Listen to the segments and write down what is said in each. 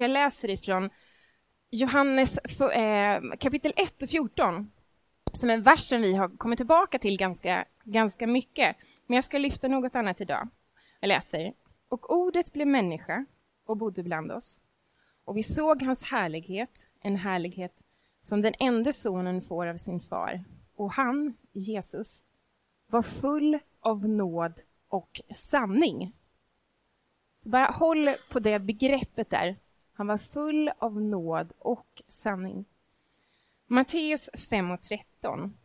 Jag läser ifrån Johannes eh, kapitel 1 och 14, som är versen vi har kommit tillbaka till ganska, ganska mycket. Men jag ska lyfta något annat idag. Jag läser. Och ordet blev människa och bodde bland oss. Och vi såg hans härlighet, en härlighet som den enda sonen får av sin far. Och han, Jesus, var full av nåd och sanning. Så bara håll på det begreppet där. Han var full av nåd och sanning. Matteus 5 och 13.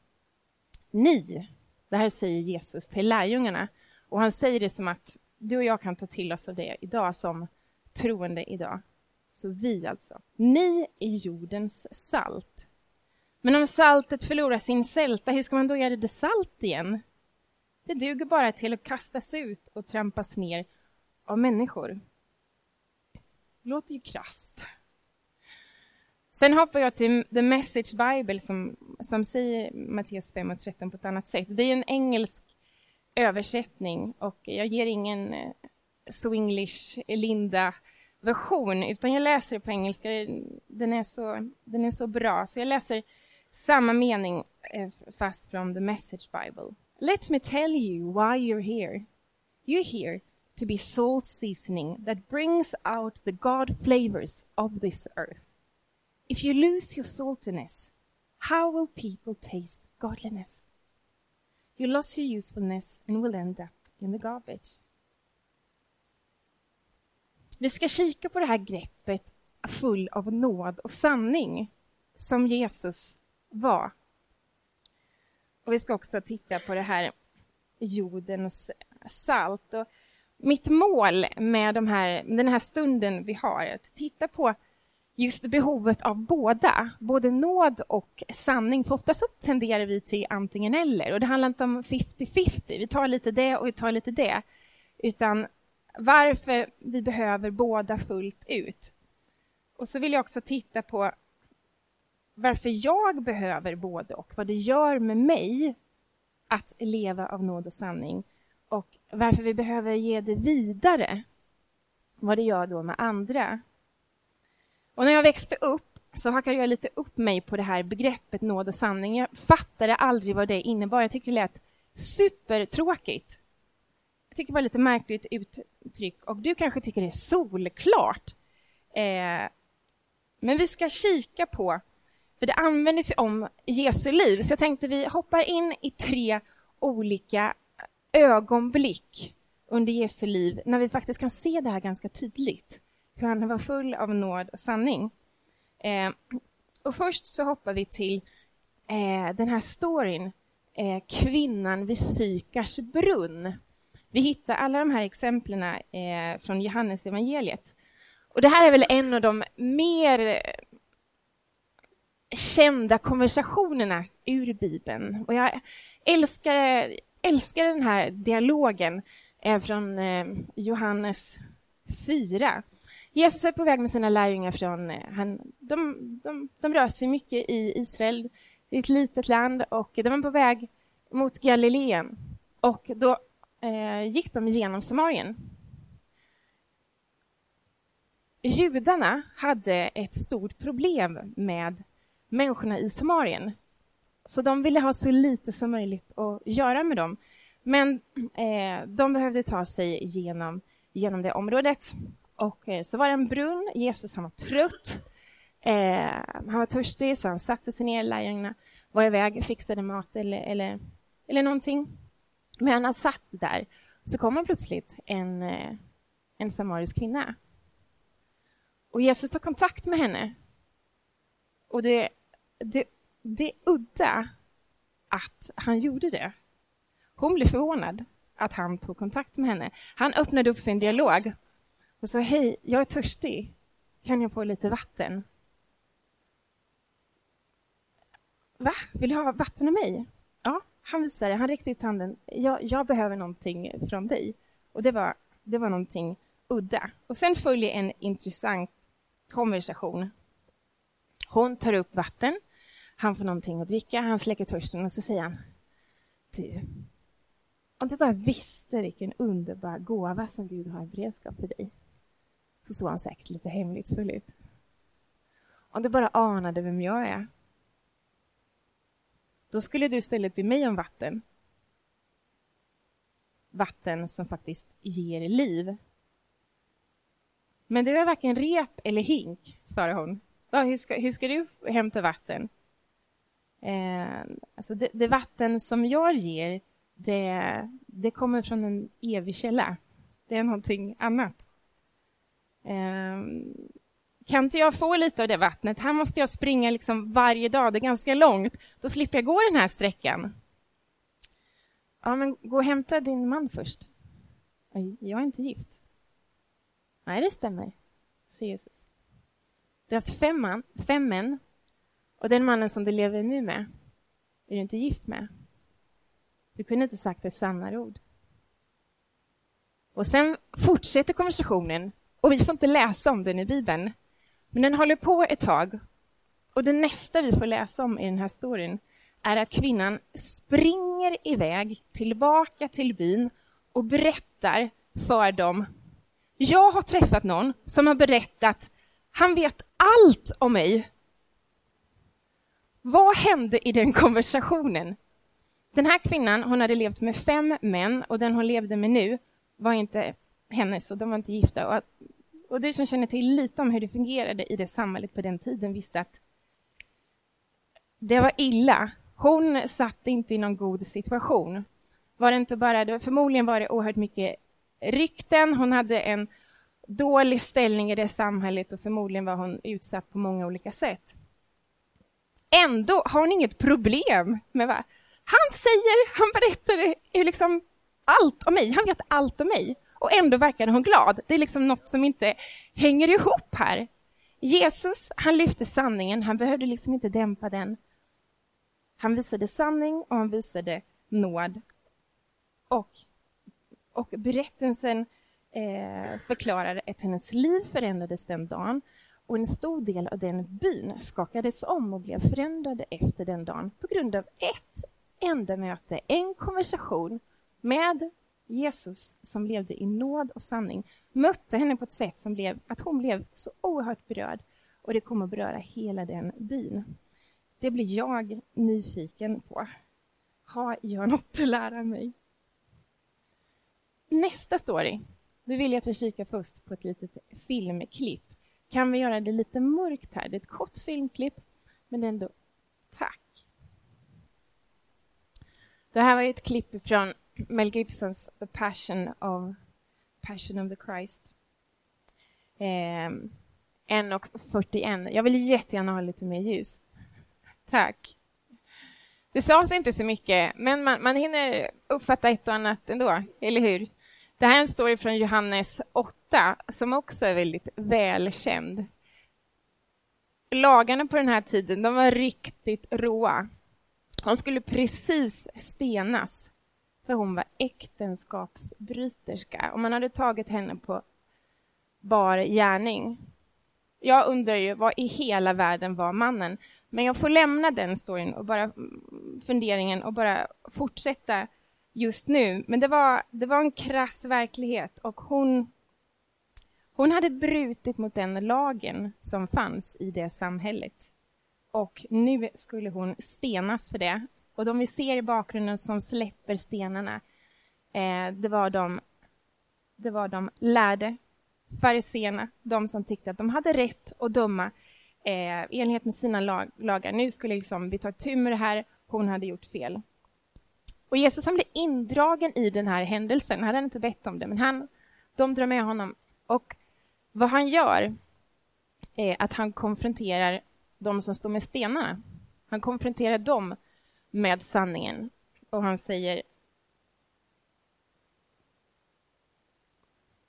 Ni, det här säger Jesus till lärjungarna, och han säger det som att du och jag kan ta till oss av det idag som troende idag. Så vi alltså. Ni är jordens salt. Men om saltet förlorar sin sälta, hur ska man då göra det salt igen? Det duger bara till att kastas ut och trampas ner av människor. Det låter ju krasst. Sen hoppar jag till The Message Bible som, som säger Matteus 5 och 13 på ett annat sätt. Det är en engelsk översättning och jag ger ingen eh, Swinglish eh, Linda version utan jag läser på engelska. Den är så, den är så bra så jag läser samma mening eh, fast från The Message Bible. Let me tell you why you're here. You're here to be salt seasoning that brings out the God flavors of this earth. If you lose your saltiness, how will people taste godliness? You lost your usefulness and will end up in the garbage. Vi ska kika på det här greppet full av nåd och sanning som Jesus var. Och vi ska också titta på det här jordens salt. Och mitt mål med de här, den här stunden vi har är att titta på just behovet av båda, både nåd och sanning. För ofta så tenderar vi till antingen eller. Och det handlar inte om 50-50, vi tar lite det och vi tar lite det. Utan varför vi behöver båda fullt ut. Och så vill jag också titta på varför jag behöver både och, vad det gör med mig att leva av nåd och sanning och varför vi behöver ge det vidare, vad det gör då med andra. Och när jag växte upp så hackade jag lite upp mig på det här begreppet nåd och sanning. Jag fattade aldrig vad det innebar. Jag tyckte det lät supertråkigt. Jag tycker det var lite märkligt uttryck och du kanske tycker det är solklart. Eh, men vi ska kika på, för det användes ju om Jesu liv, så jag tänkte vi hoppar in i tre olika ögonblick under Jesu liv när vi faktiskt kan se det här ganska tydligt, hur han var full av nåd och sanning. Eh, och först så hoppar vi till eh, den här storyn, eh, kvinnan vid Sykars brunn. Vi hittar alla de här exemplen eh, från Johannes evangeliet. Och det här är väl en av de mer kända konversationerna ur Bibeln. Och jag älskar, älskar den här dialogen eh, från eh, Johannes 4. Jesus är på väg med sina lärjungar från... Eh, han, de, de, de rör sig mycket i Israel, i ett litet land, och de är på väg mot Galileen. Och då eh, gick de genom Samarien. Judarna hade ett stort problem med människorna i Samarien. Så de ville ha så lite som möjligt att göra med dem. Men eh, de behövde ta sig genom, genom det området. Och eh, så var det en brunn. Jesus han var trött. Eh, han var törstig, så han satte sig ner. Lärjungarna var iväg, fixade mat eller, eller, eller någonting. Men han satt där. Så kommer plötsligt en, eh, en samarisk kvinna. Och Jesus tar kontakt med henne. Och det, det, det är udda att han gjorde det. Hon blev förvånad att han tog kontakt med henne. Han öppnade upp för en dialog och sa hej, jag är törstig. Kan jag få lite vatten? Va? Vill du ha vatten av mig? Ja, han visade, han räckte ut handen. Jag, jag behöver någonting från dig. Och det var, det var någonting udda. Och sen följer en intressant konversation. Hon tar upp vatten, han får någonting att dricka, han släcker törsten och så säger han Du, om du bara visste vilken underbar gåva som Gud har i beredskap för dig. så såg han säkert lite hemlighetsfull ut. Om du bara anade vem jag är, då skulle du istället be mig om vatten. Vatten som faktiskt ger liv. Men du är varken rep eller hink, svarar hon. Ja, hur, ska, hur ska du hämta vatten? Eh, alltså det, det, vatten som jag ger, det, det kommer från en evig källa. Det är någonting annat. Eh, kan inte jag få lite av det vattnet? Här måste jag springa liksom varje dag, det är ganska långt. Då slipper jag gå den här sträckan. Ja, men gå och hämta din man först. Jag är inte gift. Nej, det stämmer, säger Jesus. Du har haft fem, man, fem män och den mannen som du lever nu med är du inte gift med. Du kunde inte sagt ett sannare ord. Och sen fortsätter konversationen och vi får inte läsa om den i Bibeln. Men den håller på ett tag. Och det nästa vi får läsa om i den här storyn är att kvinnan springer iväg tillbaka till byn och berättar för dem. Jag har träffat någon som har berättat, han vet allt om mig. Vad hände i den konversationen? Den här kvinnan, hon hade levt med fem män och den hon levde med nu var inte hennes och de var inte gifta. Och, och du som känner till lite om hur det fungerade i det samhället på den tiden visste att det var illa. Hon satt inte i någon god situation. Var det inte bara, det var, förmodligen var det oerhört mycket rykten, hon hade en dålig ställning i det samhället och förmodligen var hon utsatt på många olika sätt. Ändå har hon inget problem med vad han säger, han berättar liksom allt om mig, han vet allt om mig. Och ändå verkar hon glad. Det är liksom något som inte hänger ihop här. Jesus, han lyfte sanningen, han behövde liksom inte dämpa den. Han visade sanning och han visade nåd. Och, och berättelsen eh, förklarar att hennes liv förändrades den dagen och en stor del av den byn skakades om och blev förändrade efter den dagen på grund av ett enda möte, en konversation med Jesus som levde i nåd och sanning, mötte henne på ett sätt som blev att hon blev så oerhört berörd och det kommer att beröra hela den byn. Det blir jag nyfiken på. Har jag något att lära mig? Nästa story. nu vill jag att vi kikar först på ett litet filmklipp kan vi göra det lite mörkt här. Det är ett kort filmklipp, men ändå tack. Det här var ett klipp från Mel Gibsons The Passion of, Passion of the Christ. Eh, 1.41. Jag vill jättegärna ha lite mer ljus. Tack. Det sades inte så mycket, men man, man hinner uppfatta ett och annat ändå, eller hur? Det här är en story från Johannes 8 som också är väldigt välkänd. Lagarna på den här tiden de var riktigt råa. Hon skulle precis stenas för hon var äktenskapsbryterska och man hade tagit henne på bar gärning. Jag undrar ju, vad i hela världen var mannen? Men jag får lämna den storyn och bara mm, funderingen och bara fortsätta just nu. Men det var, det var en krass verklighet och hon, hon hade brutit mot den lagen som fanns i det samhället. Och nu skulle hon stenas för det. Och de vi ser i bakgrunden som släpper stenarna, eh, det, var de, det var de lärde fariséerna, de som tyckte att de hade rätt att döma eh, i enlighet med sina lag, lagar. Nu skulle liksom vi ta tur med det här, hon hade gjort fel. Och Jesus han blir indragen i den här händelsen. Han hade inte bett om det, men han, de drar med honom. Och vad han gör är att han konfronterar de som står med stenarna. Han konfronterar dem med sanningen. Och han säger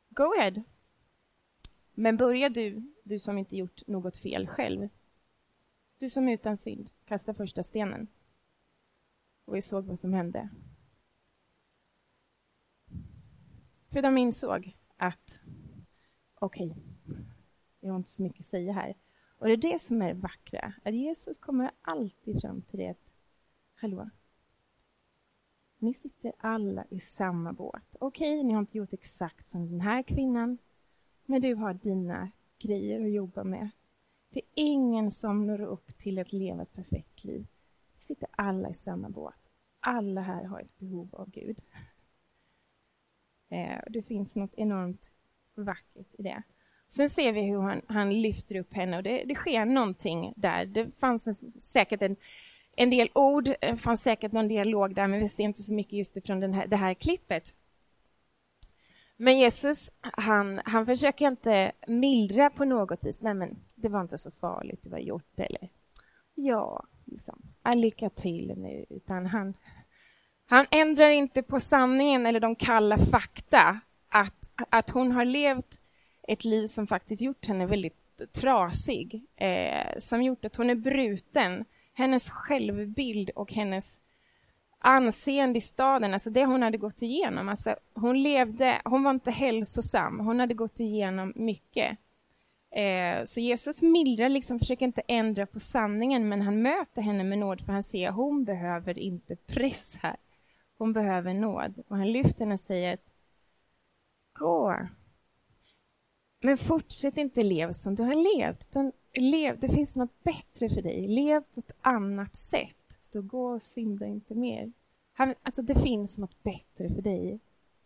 Go ahead. Men börja du, du som inte gjort något fel själv. Du som utan synd, kastar första stenen och vi såg vad som hände. För de insåg att okej, okay, jag har inte så mycket att säga här. Och det är det som är vackra, att Jesus kommer alltid fram till det att hallå, ni sitter alla i samma båt. Okej, okay, ni har inte gjort exakt som den här kvinnan, Men du har dina grejer att jobba med. Det är ingen som når upp till att leva ett perfekt liv. Sitter alla i samma båt. Alla här har ett behov av Gud. Eh, det finns något enormt vackert i det. Sen ser vi hur han, han lyfter upp henne och det, det sker någonting där. Det fanns en, säkert en, en del ord, det fanns säkert någon dialog där, men vi ser inte så mycket just från den här, det här klippet. Men Jesus, han, han försöker inte mildra på något vis. Nej, men det var inte så farligt, det var gjort. Eller ja, liksom, lycka till nu. Utan han, han ändrar inte på sanningen eller de kalla fakta. Att, att hon har levt ett liv som faktiskt gjort henne väldigt trasig. Eh, som gjort att hon är bruten. Hennes självbild och hennes anseende i staden, alltså det hon hade gått igenom. Alltså hon levde, hon var inte hälsosam, hon hade gått igenom mycket. Eh, så Jesus mildrar, liksom, försöker inte ändra på sanningen, men han möter henne med nåd, för han ser att hon behöver inte press här. Hon behöver nåd. Och han lyfter henne och säger att gå. Men fortsätt inte leva som du har levt, utan lev, det finns något bättre för dig. Lev på ett annat sätt. Stå och gå och synda inte mer. Han, alltså det finns något bättre för dig.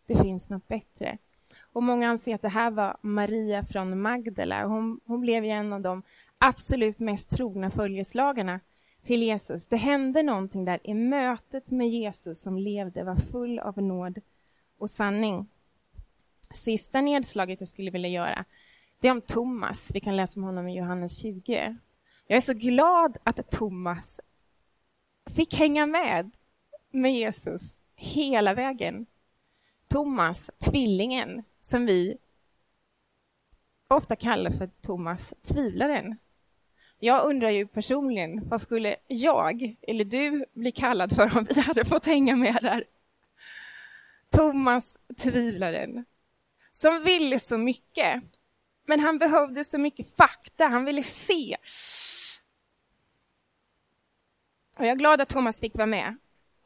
Det finns något bättre. Och många anser att det här var Maria från Magdala. Hon, hon blev ju en av de absolut mest trogna följeslagarna till Jesus. Det hände någonting där i mötet med Jesus som levde, var full av nåd och sanning. Sista nedslaget jag skulle vilja göra, det är om Thomas. Vi kan läsa om honom i Johannes 20. Jag är så glad att Thomas fick hänga med med Jesus hela vägen. Thomas, tvillingen, som vi ofta kallar för Thomas tvivlaren. Jag undrar ju personligen, vad skulle jag eller du bli kallad för om vi hade fått hänga med där? Thomas tvivlaren, som ville så mycket, men han behövde så mycket fakta, han ville se. Och jag är glad att Thomas fick vara med.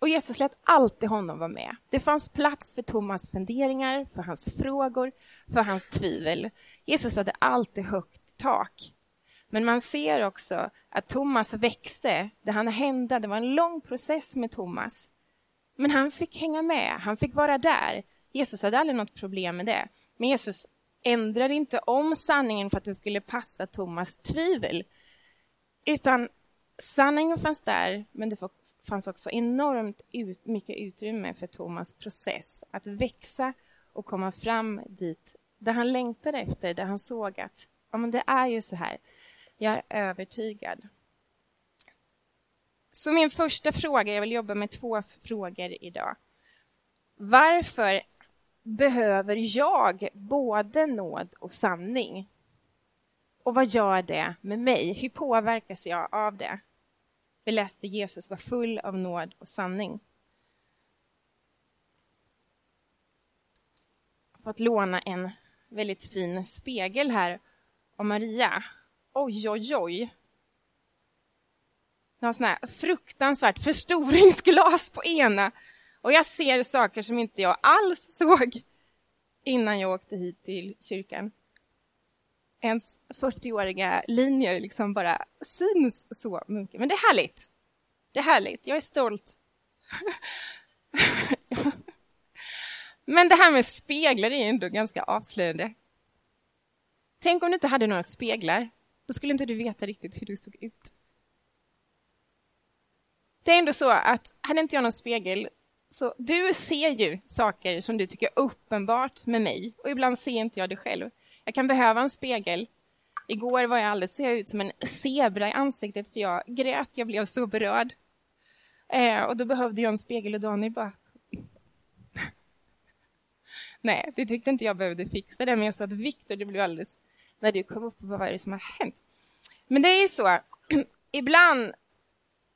Och Jesus lät alltid honom vara med. Det fanns plats för Thomas funderingar, för hans frågor, för hans tvivel. Jesus hade alltid högt tak. Men man ser också att Thomas växte. Det han hände, det var en lång process med Thomas. Men han fick hänga med, han fick vara där. Jesus hade aldrig något problem med det. Men Jesus ändrade inte om sanningen för att den skulle passa Thomas tvivel. Utan sanningen fanns där, men det fanns också enormt ut, mycket utrymme för Thomas process att växa och komma fram dit där han längtade efter, där han såg att ja, men det är ju så här. Jag är övertygad. Så min första fråga, jag vill jobba med två frågor idag. Varför behöver jag både nåd och sanning? Och vad gör det med mig? Hur påverkas jag av det? Vi läste Jesus var full av nåd och sanning. Jag har fått låna en väldigt fin spegel här av Maria. Oj, oj, oj. Jag har sån här fruktansvärt förstoringsglas på ena och jag ser saker som inte jag alls såg innan jag åkte hit till kyrkan ens 40-åriga linjer liksom bara syns så mycket. Men det är härligt. Det är härligt. Jag är stolt. Men det här med speglar är ändå ganska avslöjande. Tänk om du inte hade några speglar. Då skulle inte du veta riktigt hur du såg ut. Det är ändå så att hade inte jag någon spegel så du ser ju saker som du tycker är uppenbart med mig och ibland ser inte jag det själv. Jag kan behöva en spegel. Igår var jag alldeles, ser jag ut som en zebra i ansiktet för jag grät, jag blev så berörd. Eh, och då behövde jag en spegel och Daniel bara... Nej, det tyckte inte jag behövde fixa det, men jag sa att Viktor, det blev alldeles... När du kom upp, vad var det som har hänt? Men det är ju så, ibland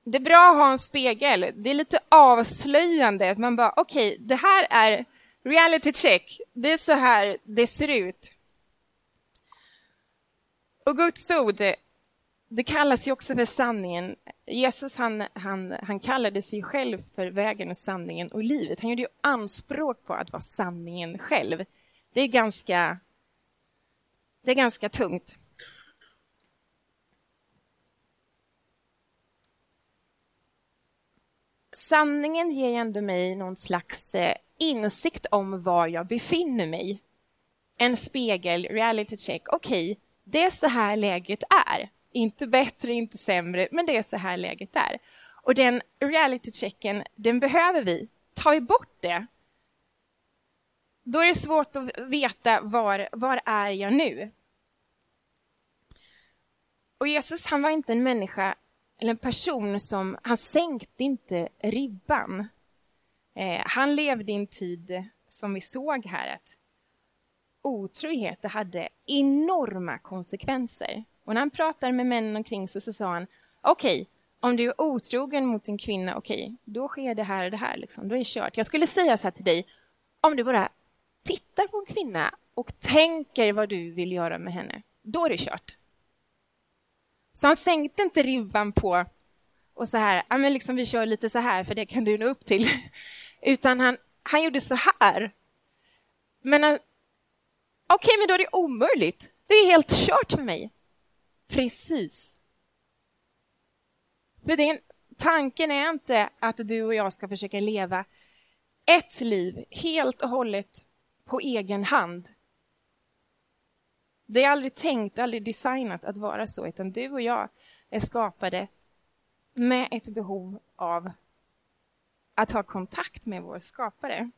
det är bra att ha en spegel. Det är lite avslöjande. Att man bara, okej, okay, det här är reality check. Det är så här det ser ut. Och Guds ord, det kallas ju också för sanningen. Jesus han, han, han kallade sig själv för vägen, sanningen och livet. Han gjorde ju anspråk på att vara sanningen själv. Det är ganska Det är ganska tungt. Sanningen ger ändå mig någon slags eh, insikt om var jag befinner mig. En spegel, reality check. Okej, okay, det är så här läget är. Inte bättre, inte sämre, men det är så här läget är. Och den reality checken, den behöver vi. Ta bort det, då är det svårt att veta var, var är jag nu? Och Jesus, han var inte en människa eller en person som, han sänkte inte ribban. Eh, han levde i en tid som vi såg här att otrohet hade enorma konsekvenser. Och när han pratade med männen omkring sig så sa han, okej, okay, om du är otrogen mot en kvinna, okej, okay, då sker det här och det här, liksom. då är det kört. Jag skulle säga så här till dig, om du bara tittar på en kvinna och tänker vad du vill göra med henne, då är det kört. Så han sänkte inte ribban på och så här, ja men liksom vi kör lite så här för det kan du nå upp till. Utan han, han gjorde så här. Men okej, okay, men då är det omöjligt. Det är helt kört för mig. Precis. För din, tanken är inte att du och jag ska försöka leva ett liv helt och hållet på egen hand. Det är aldrig tänkt, aldrig designat att vara så, utan du och jag är skapade med ett behov av att ha kontakt med vår skapare.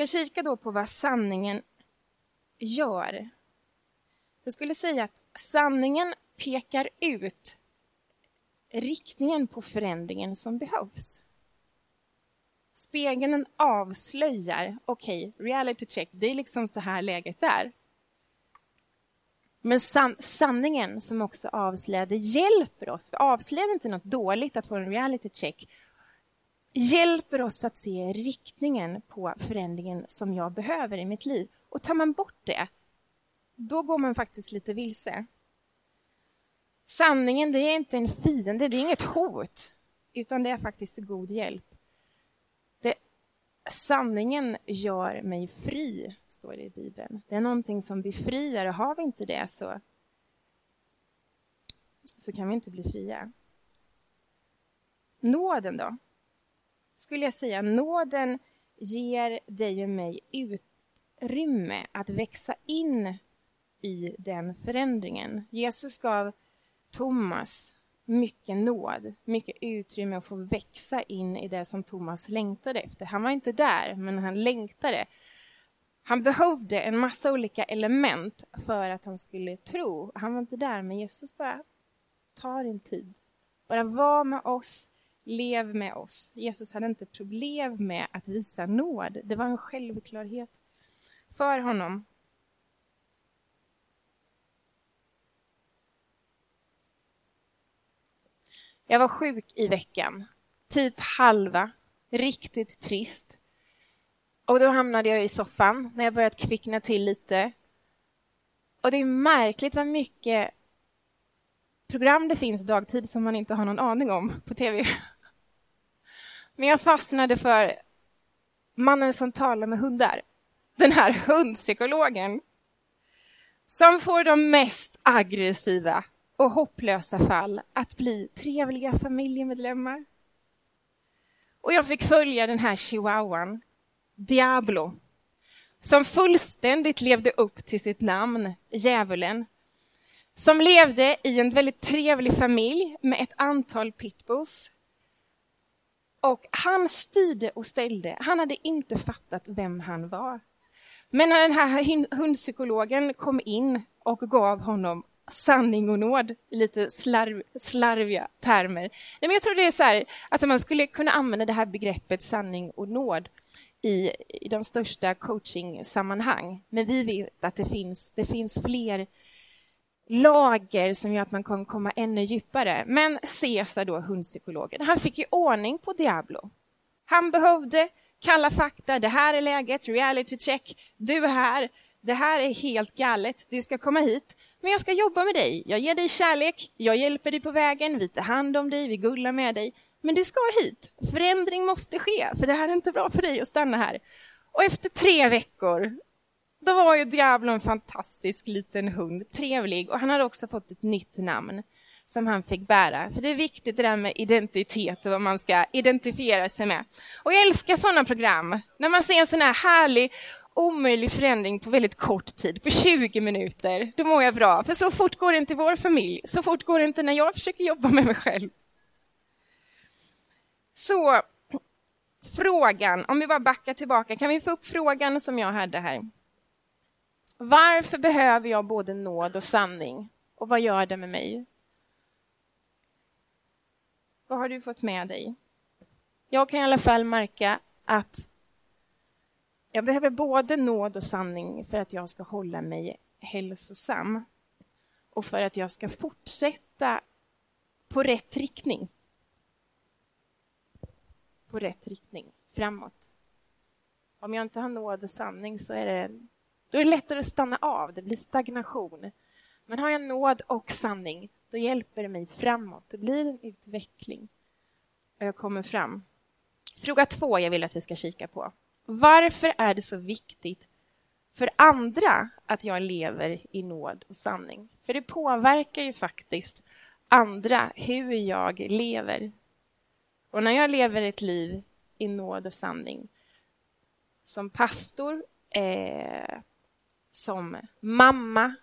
Jag ska kika då på vad sanningen gör. Jag skulle säga att sanningen pekar ut riktningen på förändringen som behövs. Spegeln avslöjar, okej, okay, reality check, det är liksom så här läget är. Men san sanningen som också avslöjade hjälper oss. För avslöjar inte något dåligt att få en reality check hjälper oss att se riktningen på förändringen som jag behöver i mitt liv. Och tar man bort det, då går man faktiskt lite vilse. Sanningen det är inte en fiende, det är inget hot, utan det är faktiskt god hjälp. Det, sanningen gör mig fri, står det i Bibeln. Det är någonting som befriar, och har vi inte det så, så kan vi inte bli fria. Nåden då? Skulle jag säga, nåden ger dig och mig utrymme att växa in i den förändringen. Jesus gav Thomas mycket nåd, mycket utrymme att få växa in i det som Thomas längtade efter. Han var inte där, men han längtade. Han behövde en massa olika element för att han skulle tro. Han var inte där, men Jesus bara, ta din tid. Bara var med oss, lev med oss. Jesus hade inte problem med att visa nåd. Det var en självklarhet för honom. Jag var sjuk i veckan, typ halva, riktigt trist. Och då hamnade jag i soffan när jag börjat kvickna till lite. Och det är märkligt vad mycket program det finns dagtid som man inte har någon aning om på tv. Men jag fastnade för mannen som talar med hundar. Den här hundpsykologen som får de mest aggressiva och hopplösa fall att bli trevliga familjemedlemmar. Och jag fick följa den här chihuahuan, Diablo, som fullständigt levde upp till sitt namn, Djävulen, som levde i en väldigt trevlig familj med ett antal pitbulls. Och han styrde och ställde. Han hade inte fattat vem han var. Men när den här hundpsykologen kom in och gav honom sanning och nåd i lite slarv, slarviga termer. Nej, men jag tror det är så här, alltså man skulle kunna använda det här begreppet sanning och nåd i, i de största coachingsammanhang, Men vi vet att det finns, det finns fler lager som gör att man kan komma ännu djupare. Men Cesar då, hundpsykologen, han fick ju ordning på Diablo. Han behövde kalla fakta, det här är läget, reality check, du är här, det här är helt galet, du ska komma hit, men jag ska jobba med dig, jag ger dig kärlek, jag hjälper dig på vägen, vi tar hand om dig, vi gullar med dig, men du ska hit, förändring måste ske, för det här är inte bra för dig att stanna här. Och efter tre veckor då var ju Diablo en fantastisk liten hund, trevlig och han hade också fått ett nytt namn som han fick bära. För det är viktigt det där med identitet och vad man ska identifiera sig med. Och jag älskar sådana program. När man ser en sån här härlig, omöjlig förändring på väldigt kort tid, på 20 minuter, då mår jag bra. För så fort går det inte i vår familj, så fort går det inte när jag försöker jobba med mig själv. Så frågan, om vi bara backar tillbaka, kan vi få upp frågan som jag hade här? Varför behöver jag både nåd och sanning? Och vad gör det med mig? Vad har du fått med dig? Jag kan i alla fall märka att jag behöver både nåd och sanning för att jag ska hålla mig hälsosam och för att jag ska fortsätta på rätt riktning. På rätt riktning, framåt. Om jag inte har nåd och sanning så är det, då är det lättare att stanna av, det blir stagnation. Men har jag nåd och sanning, då hjälper det mig framåt. Det blir en utveckling. Och jag kommer fram. Fråga två jag vill att vi ska kika på. Varför är det så viktigt för andra att jag lever i nåd och sanning? För det påverkar ju faktiskt andra hur jag lever. Och när jag lever ett liv i nåd och sanning som pastor, eh, som mamma,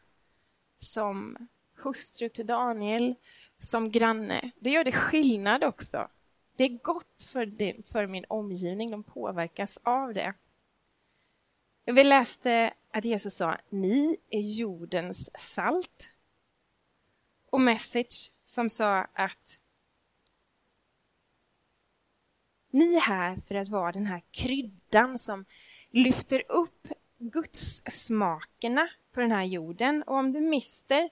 som hustru till Daniel, som granne. Det gör det skillnad också. Det är gott för, din, för min omgivning, de påverkas av det. Vi läste att Jesus sa ni är jordens salt. Och Message som sa att ni är här för att vara den här kryddan som lyfter upp Guds smakerna på den här jorden. Och om du mister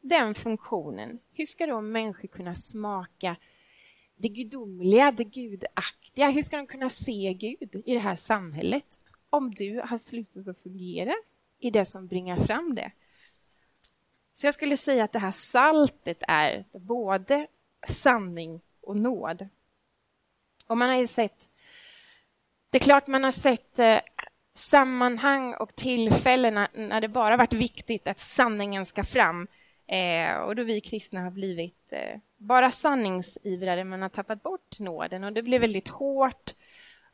den funktionen, hur ska då människor kunna smaka det gudomliga, det gudaktiga? Hur ska de kunna se Gud i det här samhället om du har slutat att fungera i det som bringar fram det? Så jag skulle säga att det här saltet är både sanning och nåd. Och man har ju sett, det är klart man har sett eh, sammanhang och tillfällen när det bara varit viktigt att sanningen ska fram. Eh, och då vi kristna har blivit eh, bara sanningsivrare, men har tappat bort nåden och det blir väldigt hårt,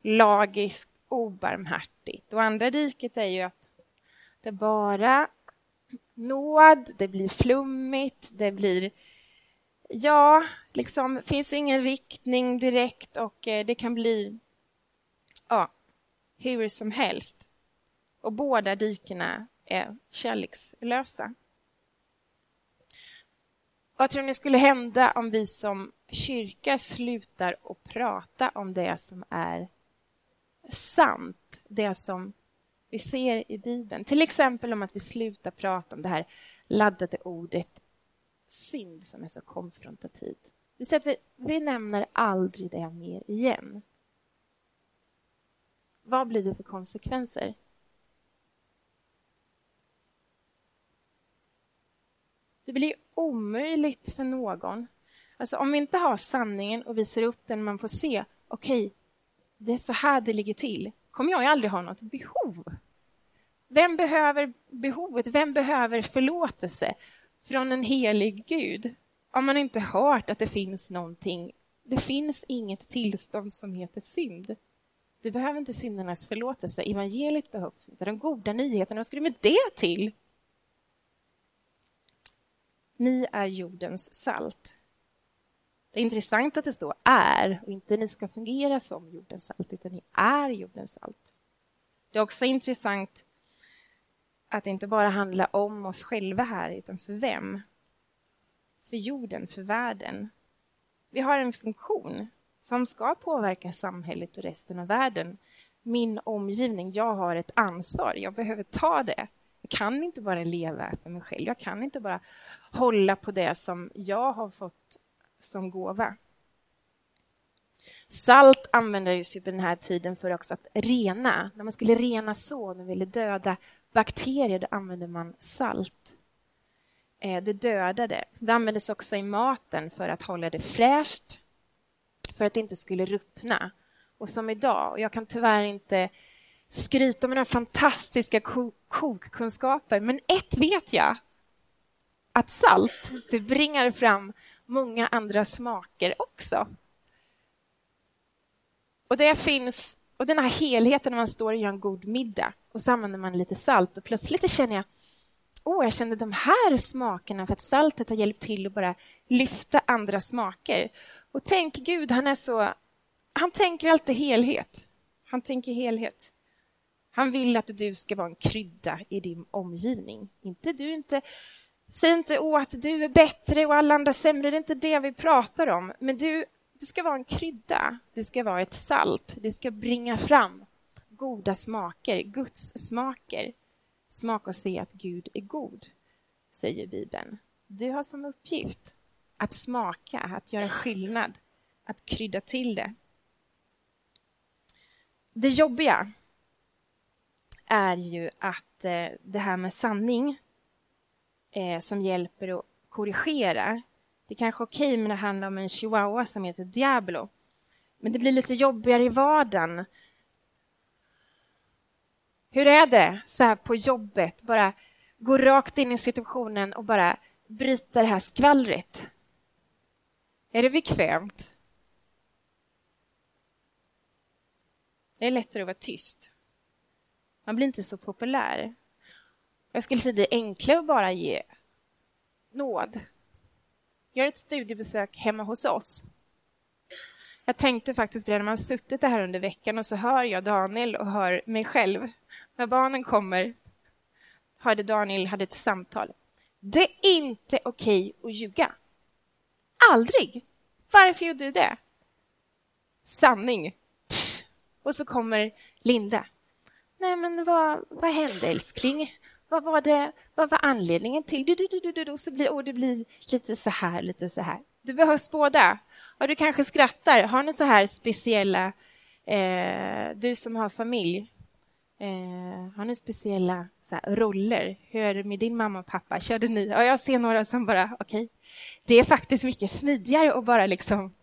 lagiskt, obarmhärtigt. Och andra diket är ju att det bara nåd, det blir flummigt, det blir ja, liksom finns ingen riktning direkt och eh, det kan bli ja, hur som helst. Och båda dikena är kärlekslösa. Vad tror ni skulle hända om vi som kyrka slutar att prata om det som är sant, det som vi ser i Bibeln? Till exempel om att vi slutar prata om det här laddade ordet synd som är så konfrontativt. Vi, vi nämner aldrig det mer igen. Vad blir det för konsekvenser? Det blir omöjligt för någon. Alltså om vi inte har sanningen och visar upp den, man får se, okej, okay, det är så här det ligger till, kommer jag aldrig ha något behov. Vem behöver behovet? Vem behöver förlåtelse från en helig Gud? Om man inte hört att det finns någonting. Det finns inget tillstånd som heter synd. Du behöver inte syndernas förlåtelse. Evangeliet behövs inte. De goda nyheterna, vad ska du med det till? Ni är jordens salt. Det är intressant att det står är och inte ni ska fungera som jordens salt, utan ni är jordens salt. Det är också intressant att det inte bara handlar om oss själva här, utan för vem? För jorden, för världen. Vi har en funktion som ska påverka samhället och resten av världen. Min omgivning, jag har ett ansvar, jag behöver ta det. Jag kan inte bara leva för mig själv, jag kan inte bara hålla på det som jag har fått som gåva. Salt användes ju på den här tiden för också att rena. När man skulle rena så, när man ville döda bakterier, då använde man salt. Eh, det dödade. Det användes också i maten för att hålla det fräscht för att det inte skulle ruttna. Och som idag, och jag kan tyvärr inte skryta med några fantastiska kokkunskaper, men ett vet jag. Att salt, det bringar fram många andra smaker också. Och det finns, och den här helheten när man står och gör en god middag och så använder man lite salt och plötsligt känner jag oh, jag kände de här smakerna för att saltet har hjälpt till att bara lyfta andra smaker. Och tänk Gud, han är så... Han tänker alltid helhet. Han tänker helhet. Han vill att du ska vara en krydda i din omgivning. Inte du inte... Säg inte åh, att du är bättre och alla andra sämre. Det är inte det vi pratar om. Men du, du ska vara en krydda. Du ska vara ett salt. Du ska bringa fram goda smaker, Guds smaker. Smaka och se att Gud är god, säger Bibeln. Du har som uppgift att smaka, att göra skillnad, att krydda till det. Det jobbiga är ju att eh, det här med sanning eh, som hjälper att korrigera. Det är kanske är okej, okay, men det handlar om en chihuahua som heter Diablo. Men det blir lite jobbigare i vardagen hur är det så här på jobbet? Bara gå rakt in i situationen och bara bryta det här skvallret. Är det bekvämt? Det är lättare att vara tyst. Man blir inte så populär. Jag skulle säga det är enklare att bara ge nåd. Gör ett studiebesök hemma hos oss. Jag tänkte faktiskt på det när man suttit här under veckan och så hör jag Daniel och hör mig själv när barnen kommer, hörde Daniel hade ett samtal. Det är inte okej att ljuga. Aldrig! Varför gjorde du det? Sanning. Och så kommer Linda. Nej, men vad, vad hände älskling? Vad var, det, vad var anledningen till... Du, du, du, du, du, så blir, och det blir lite så här, lite så här. Du behövs båda. Och du kanske skrattar. Har ni så här speciella... Eh, du som har familj, Eh, har ni speciella här, roller? Hur är det med din mamma och pappa? Körde ni? Och jag ser några som bara, okej. Okay. Det är faktiskt mycket smidigare att bara liksom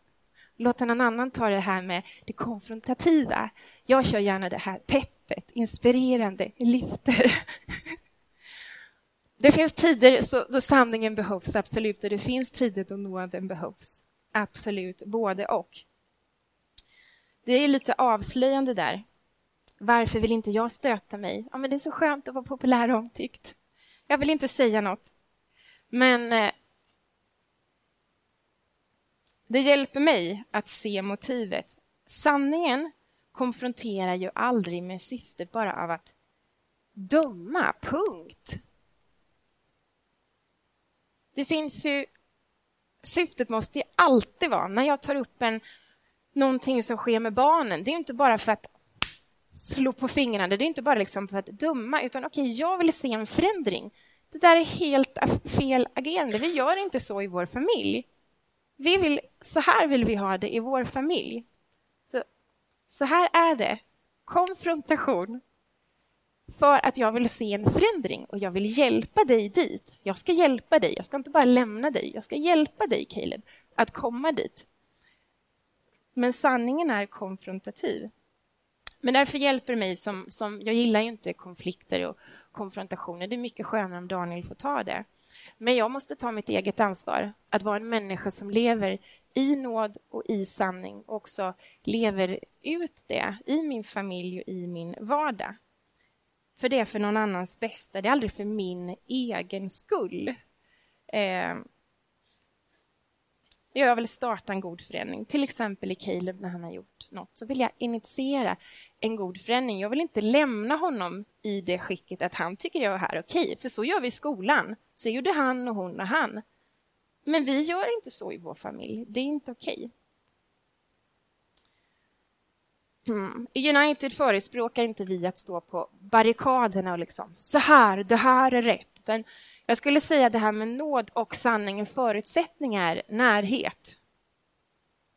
låta någon annan ta det här med det konfrontativa. Jag kör gärna det här peppet, inspirerande, lyfter. Det finns tider så, då sanningen behövs, absolut, och det finns tider då nåden behövs. Absolut, både och. Det är lite avslöjande där varför vill inte jag stöta mig? Ja, men det är så skönt att vara populär och omtyckt. Jag vill inte säga något. Men eh, det hjälper mig att se motivet. Sanningen konfronterar ju aldrig med syftet bara av att döma, punkt. Det finns ju... Syftet måste ju alltid vara, när jag tar upp en, någonting som sker med barnen, det är inte bara för att slå på fingrarna. Det är inte bara liksom för att döma, utan okej, okay, jag vill se en förändring. Det där är helt fel agerande. Vi gör inte så i vår familj. Vi vill, så här vill vi ha det i vår familj. Så, så här är det. Konfrontation. För att jag vill se en förändring och jag vill hjälpa dig dit. Jag ska hjälpa dig. Jag ska inte bara lämna dig. Jag ska hjälpa dig, Caleb, att komma dit. Men sanningen är konfrontativ. Men därför hjälper det mig som, som... Jag gillar ju inte konflikter och konfrontationer. Det är mycket skönare om Daniel får ta det. Men jag måste ta mitt eget ansvar att vara en människa som lever i nåd och i sanning och också lever ut det i min familj och i min vardag. För det är för någon annans bästa, det är aldrig för min egen skull. Eh, jag vill starta en god förändring, till exempel i Caleb när han har gjort något, så vill jag initiera en god förändring. Jag vill inte lämna honom i det skicket att han tycker det är här okej, okay, för så gör vi i skolan. Så gjorde han och hon och han. Men vi gör inte så i vår familj. Det är inte okej. Okay. I United förespråkar inte vi att stå på barrikaderna och liksom så här, det här är rätt. Utan jag skulle säga det här med nåd och sanning, en förutsättning är närhet.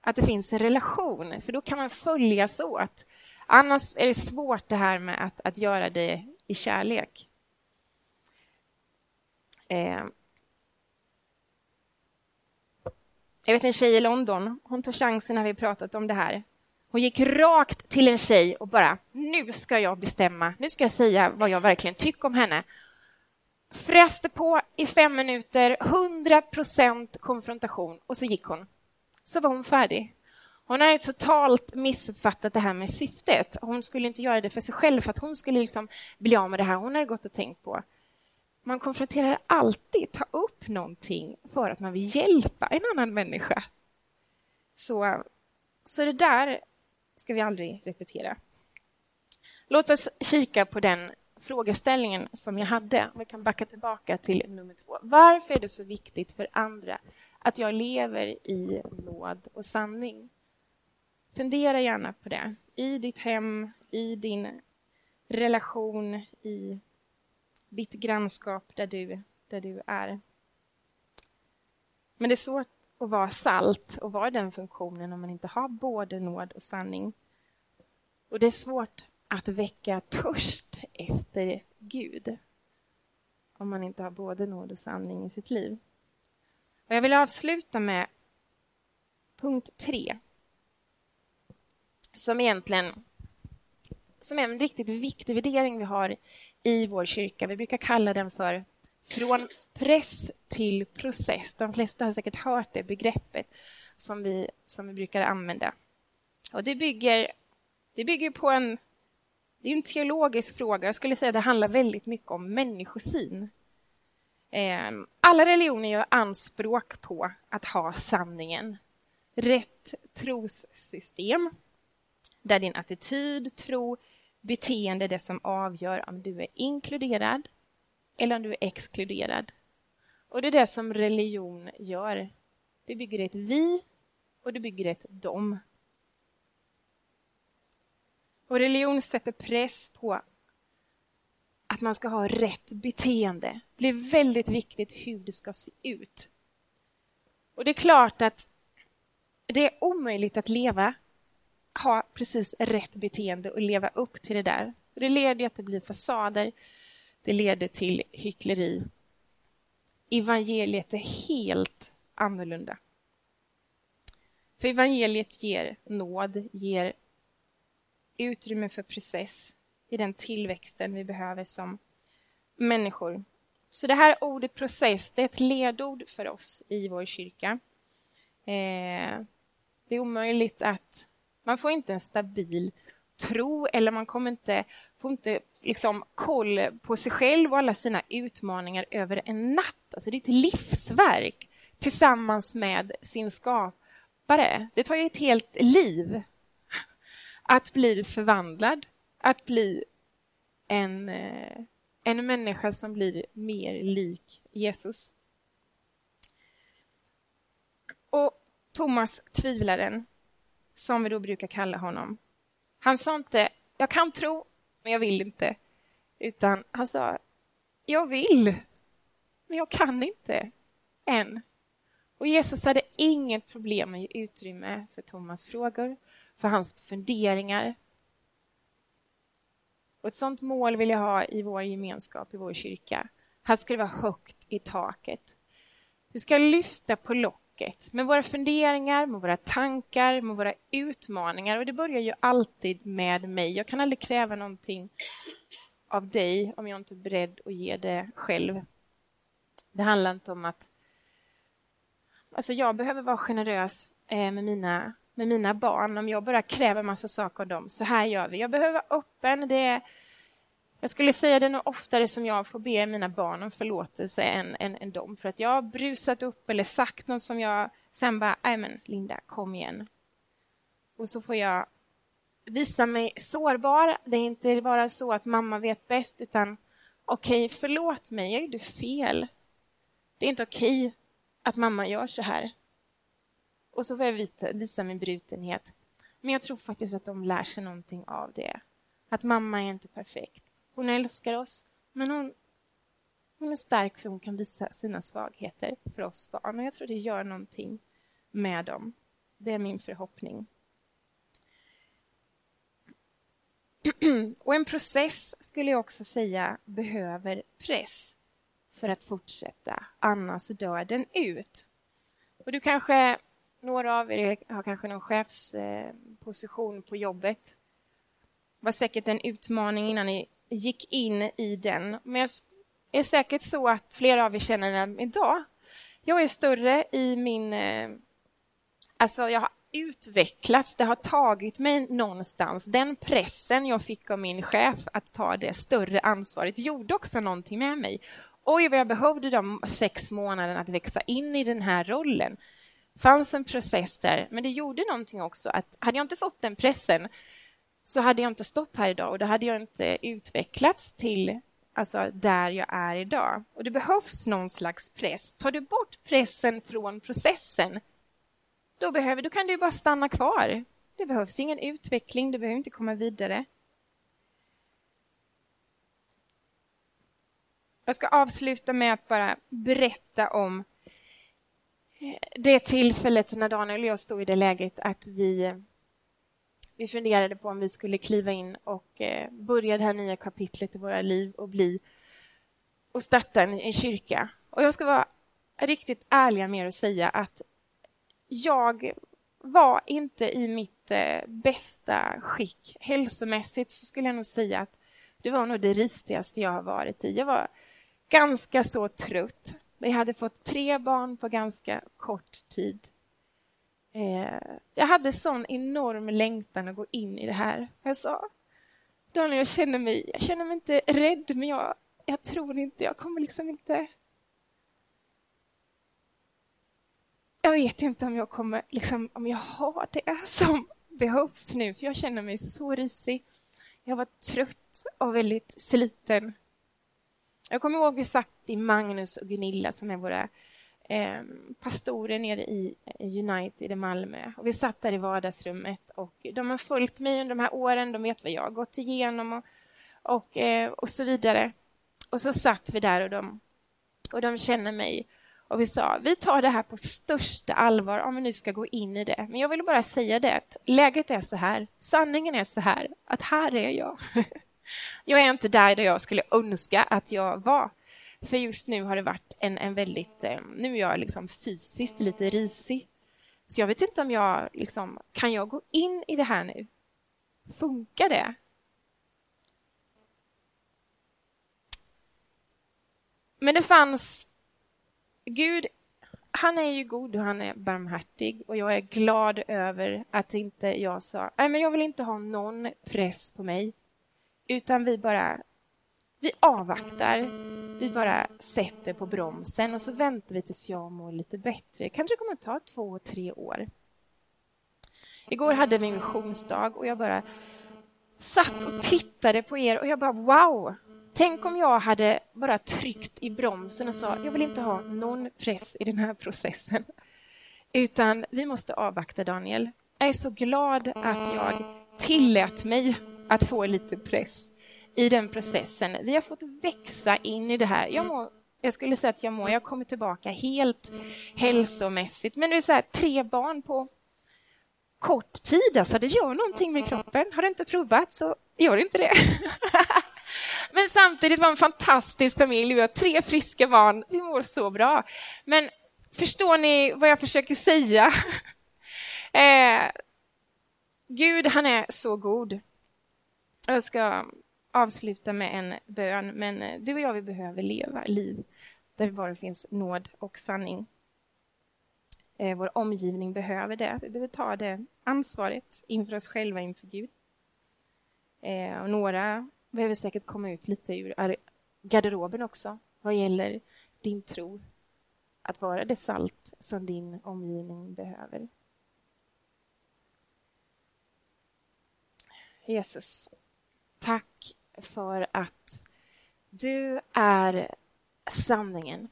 Att det finns en relation, för då kan man följas åt. Annars är det svårt det här med att, att göra det i kärlek. Eh. Jag vet en tjej i London, hon tog chansen när vi pratat om det här. Hon gick rakt till en tjej och bara, nu ska jag bestämma, nu ska jag säga vad jag verkligen tycker om henne. Fräste på i fem minuter, 100 procent konfrontation och så gick hon. Så var hon färdig. Hon hade totalt missuppfattat det här med syftet. Hon skulle inte göra det för sig själv, för att hon skulle liksom bli av med det här hon hade gått och tänkt på. Man konfronterar alltid, ta upp någonting för att man vill hjälpa en annan människa. Så, så det där ska vi aldrig repetera. Låt oss kika på den frågeställningen som jag hade. Vi kan backa tillbaka till nummer två. Varför är det så viktigt för andra att jag lever i nåd och sanning? Fundera gärna på det. I ditt hem, i din relation, i ditt grannskap där du, där du är. Men det är svårt att vara salt och vara den funktionen om man inte har både nåd och sanning. Och det är svårt att väcka törst efter Gud om man inte har både nåd och sanning i sitt liv. Och jag vill avsluta med punkt tre som egentligen som är en riktigt viktig värdering vi har i vår kyrka. Vi brukar kalla den för från press till process. De flesta har säkert hört det begreppet som vi, som vi brukar använda. Och det bygger, det bygger på en, det är en teologisk fråga. Jag skulle säga att det handlar väldigt mycket om människosyn. Ehm, alla religioner gör anspråk på att ha sanningen. Rätt trossystem där din attityd, tro, beteende är det som avgör om du är inkluderad eller om du är exkluderad. Och det är det som religion gör. Det bygger ett vi och det bygger ett dom. Och religion sätter press på att man ska ha rätt beteende. Det blir väldigt viktigt hur det ska se ut. Och det är klart att det är omöjligt att leva ha precis rätt beteende och leva upp till det där. Det leder till att det blir fasader, det leder till hyckleri. Evangeliet är helt annorlunda. För evangeliet ger nåd, ger utrymme för process i den tillväxten vi behöver som människor. Så det här ordet process, det är ett ledord för oss i vår kyrka. Eh, det är omöjligt att man får inte en stabil tro eller man kommer inte, får inte liksom koll på sig själv och alla sina utmaningar över en natt. Alltså det är ett livsverk tillsammans med sin skapare. Det tar ju ett helt liv att bli förvandlad, att bli en, eh, en människa som blir mer lik Jesus. Och Thomas, tvivlaren, som vi då brukar kalla honom. Han sa inte jag kan tro, men jag vill inte. Utan han sa jag vill, men jag kan inte än. Och Jesus hade inget problem med att ge utrymme för Thomas frågor, för hans funderingar. Och ett sånt mål vill jag ha i vår gemenskap, i vår kyrka. Här ska det vara högt i taket. Vi ska lyfta på locket med våra funderingar, med våra tankar, med våra utmaningar. Och det börjar ju alltid med mig. Jag kan aldrig kräva någonting av dig om jag inte är beredd att ge det själv. Det handlar inte om att... Alltså jag behöver vara generös eh, med mina, med mina barn om jag bara kräver massa saker av dem. Så här gör vi. Jag behöver vara öppen. Det är, jag skulle säga det nog oftare som jag får be mina barn om förlåtelse än, än, än dem. För att jag har brusat upp eller sagt något som jag sen bara, nej men Linda, kom igen. Och så får jag visa mig sårbar. Det är inte bara så att mamma vet bäst, utan okej, okay, förlåt mig, jag gjorde fel. Det är inte okej okay att mamma gör så här. Och så får jag visa, visa min brutenhet. Men jag tror faktiskt att de lär sig någonting av det. Att mamma är inte perfekt. Hon älskar oss, men hon, hon är stark för hon kan visa sina svagheter för oss barn. Och jag tror det gör någonting med dem. Det är min förhoppning. Och en process skulle jag också säga behöver press för att fortsätta, annars dör den ut. Och du kanske Några av er har kanske någon chefsposition på jobbet. Det var säkert en utmaning innan ni gick in i den. Men jag är säkert så att flera av er känner den idag. Jag är större i min... Eh, alltså, jag har utvecklats. Det har tagit mig någonstans. Den pressen jag fick av min chef att ta det större ansvaret gjorde också någonting med mig. Oj, vad jag behövde de sex månaderna att växa in i den här rollen. Det fanns en process där, men det gjorde någonting också. att Hade jag inte fått den pressen så hade jag inte stått här idag och då hade jag inte utvecklats till alltså, där jag är idag. Och Det behövs någon slags press. Tar du bort pressen från processen då, behöver, då kan du bara stanna kvar. Det behövs ingen utveckling, du behöver inte komma vidare. Jag ska avsluta med att bara berätta om eh, det tillfället när Daniel och jag stod i det läget att vi, vi funderade på om vi skulle kliva in och eh, börja det här nya kapitlet i våra liv och bli och starta en, en kyrka. Och jag ska vara riktigt ärlig med att säga att jag var inte i mitt eh, bästa skick. Hälsomässigt så skulle jag nog säga att det var nog det ristigaste jag har varit i. Jag var ganska så trött. Vi hade fått tre barn på ganska kort tid. Eh, jag hade sån enorm längtan att gå in i det här. Jag sa, Daniel, jag känner mig, jag känner mig inte rädd, men jag, jag tror inte, jag kommer liksom inte jag vet inte om jag kommer, liksom, om jag har det som behövs nu, för jag känner mig så risig. Jag var trött och väldigt sliten. Jag kommer ihåg vi satt i Magnus och Gunilla som är våra eh, pastorer nere i United i Malmö. Och vi satt där i vardagsrummet och de har följt mig under de här åren. De vet vad jag har gått igenom och, och, eh, och så vidare. Och så satt vi där och de, och de känner mig och vi sa, vi tar det här på största allvar om vi nu ska gå in i det. Men jag vill bara säga det att läget är så här, sanningen är så här, att här är jag. Jag är inte där, där jag skulle önska att jag var. För just nu har det varit en, en väldigt... Eh, nu är jag liksom fysiskt lite risig. Så jag vet inte om jag... Liksom, kan jag gå in i det här nu? Funkar det? Men det fanns Gud, han är ju god och han är barmhärtig och jag är glad över att inte jag sa nej men jag vill inte ha någon press på mig utan vi bara vi avvaktar, vi bara sätter på bromsen och så väntar vi tills jag mår lite bättre. Kanske kommer att ta två, tre år. Igår hade vi en och jag bara satt och tittade på er och jag bara wow, Tänk om jag hade bara tryckt i bromsen och sa jag vill inte ha någon press i den här processen. Utan vi måste avvakta, Daniel. Jag är så glad att jag tillät mig att få lite press i den processen. Vi har fått växa in i det här. Jag, må, jag skulle säga att jag mår, jag kommer tillbaka helt hälsomässigt. Men det är så här, tre barn på kort tid, alltså det gör någonting med kroppen. Har du inte provat så gör det inte det. Men samtidigt var en fantastisk familj. Vi har tre friska barn. Vi mår så bra. Men förstår ni vad jag försöker säga? eh, Gud, han är så god. Jag ska avsluta med en bön, men eh, du och jag vi behöver leva liv där det bara finns nåd och sanning. Eh, vår omgivning behöver det. Vi behöver ta det ansvaret inför oss själva, inför Gud. Eh, och några behöver säkert komma ut lite ur garderoben också vad gäller din tro. Att vara det salt som din omgivning behöver. Jesus, tack för att du är sanningen.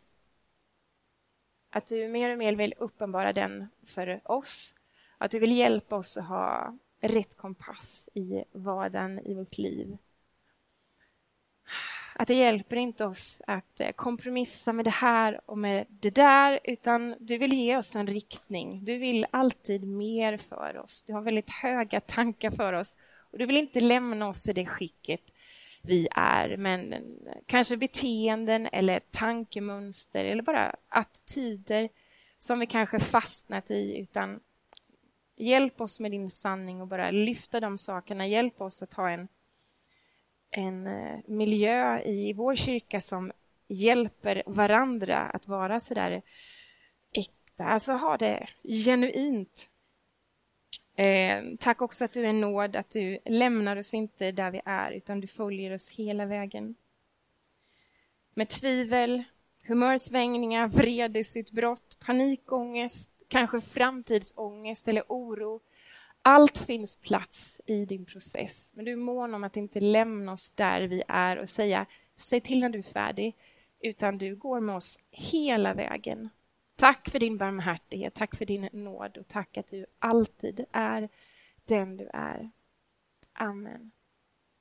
Att du mer och mer vill uppenbara den för oss. Att du vill hjälpa oss att ha rätt kompass i vardagen i vårt liv att det hjälper inte oss att eh, kompromissa med det här och med det där, utan du vill ge oss en riktning. Du vill alltid mer för oss. Du har väldigt höga tankar för oss och du vill inte lämna oss i det skicket vi är, men kanske beteenden eller tankemönster eller bara attityder som vi kanske fastnat i, utan hjälp oss med din sanning och bara lyfta de sakerna. Hjälp oss att ha en, en eh, miljö i vår kyrka som hjälper varandra att vara så där äkta, alltså ha det genuint. Eh, tack också att du är nåd, att du lämnar oss inte där vi är, utan du följer oss hela vägen. Med tvivel, humörsvängningar, vredesutbrott, panikångest, kanske framtidsångest eller oro. Allt finns plats i din process, men du är mån om att inte lämna oss där vi är och säga säg till när du är färdig, utan du går med oss hela vägen. Tack för din barmhärtighet, tack för din nåd och tack att du alltid är den du är. Amen.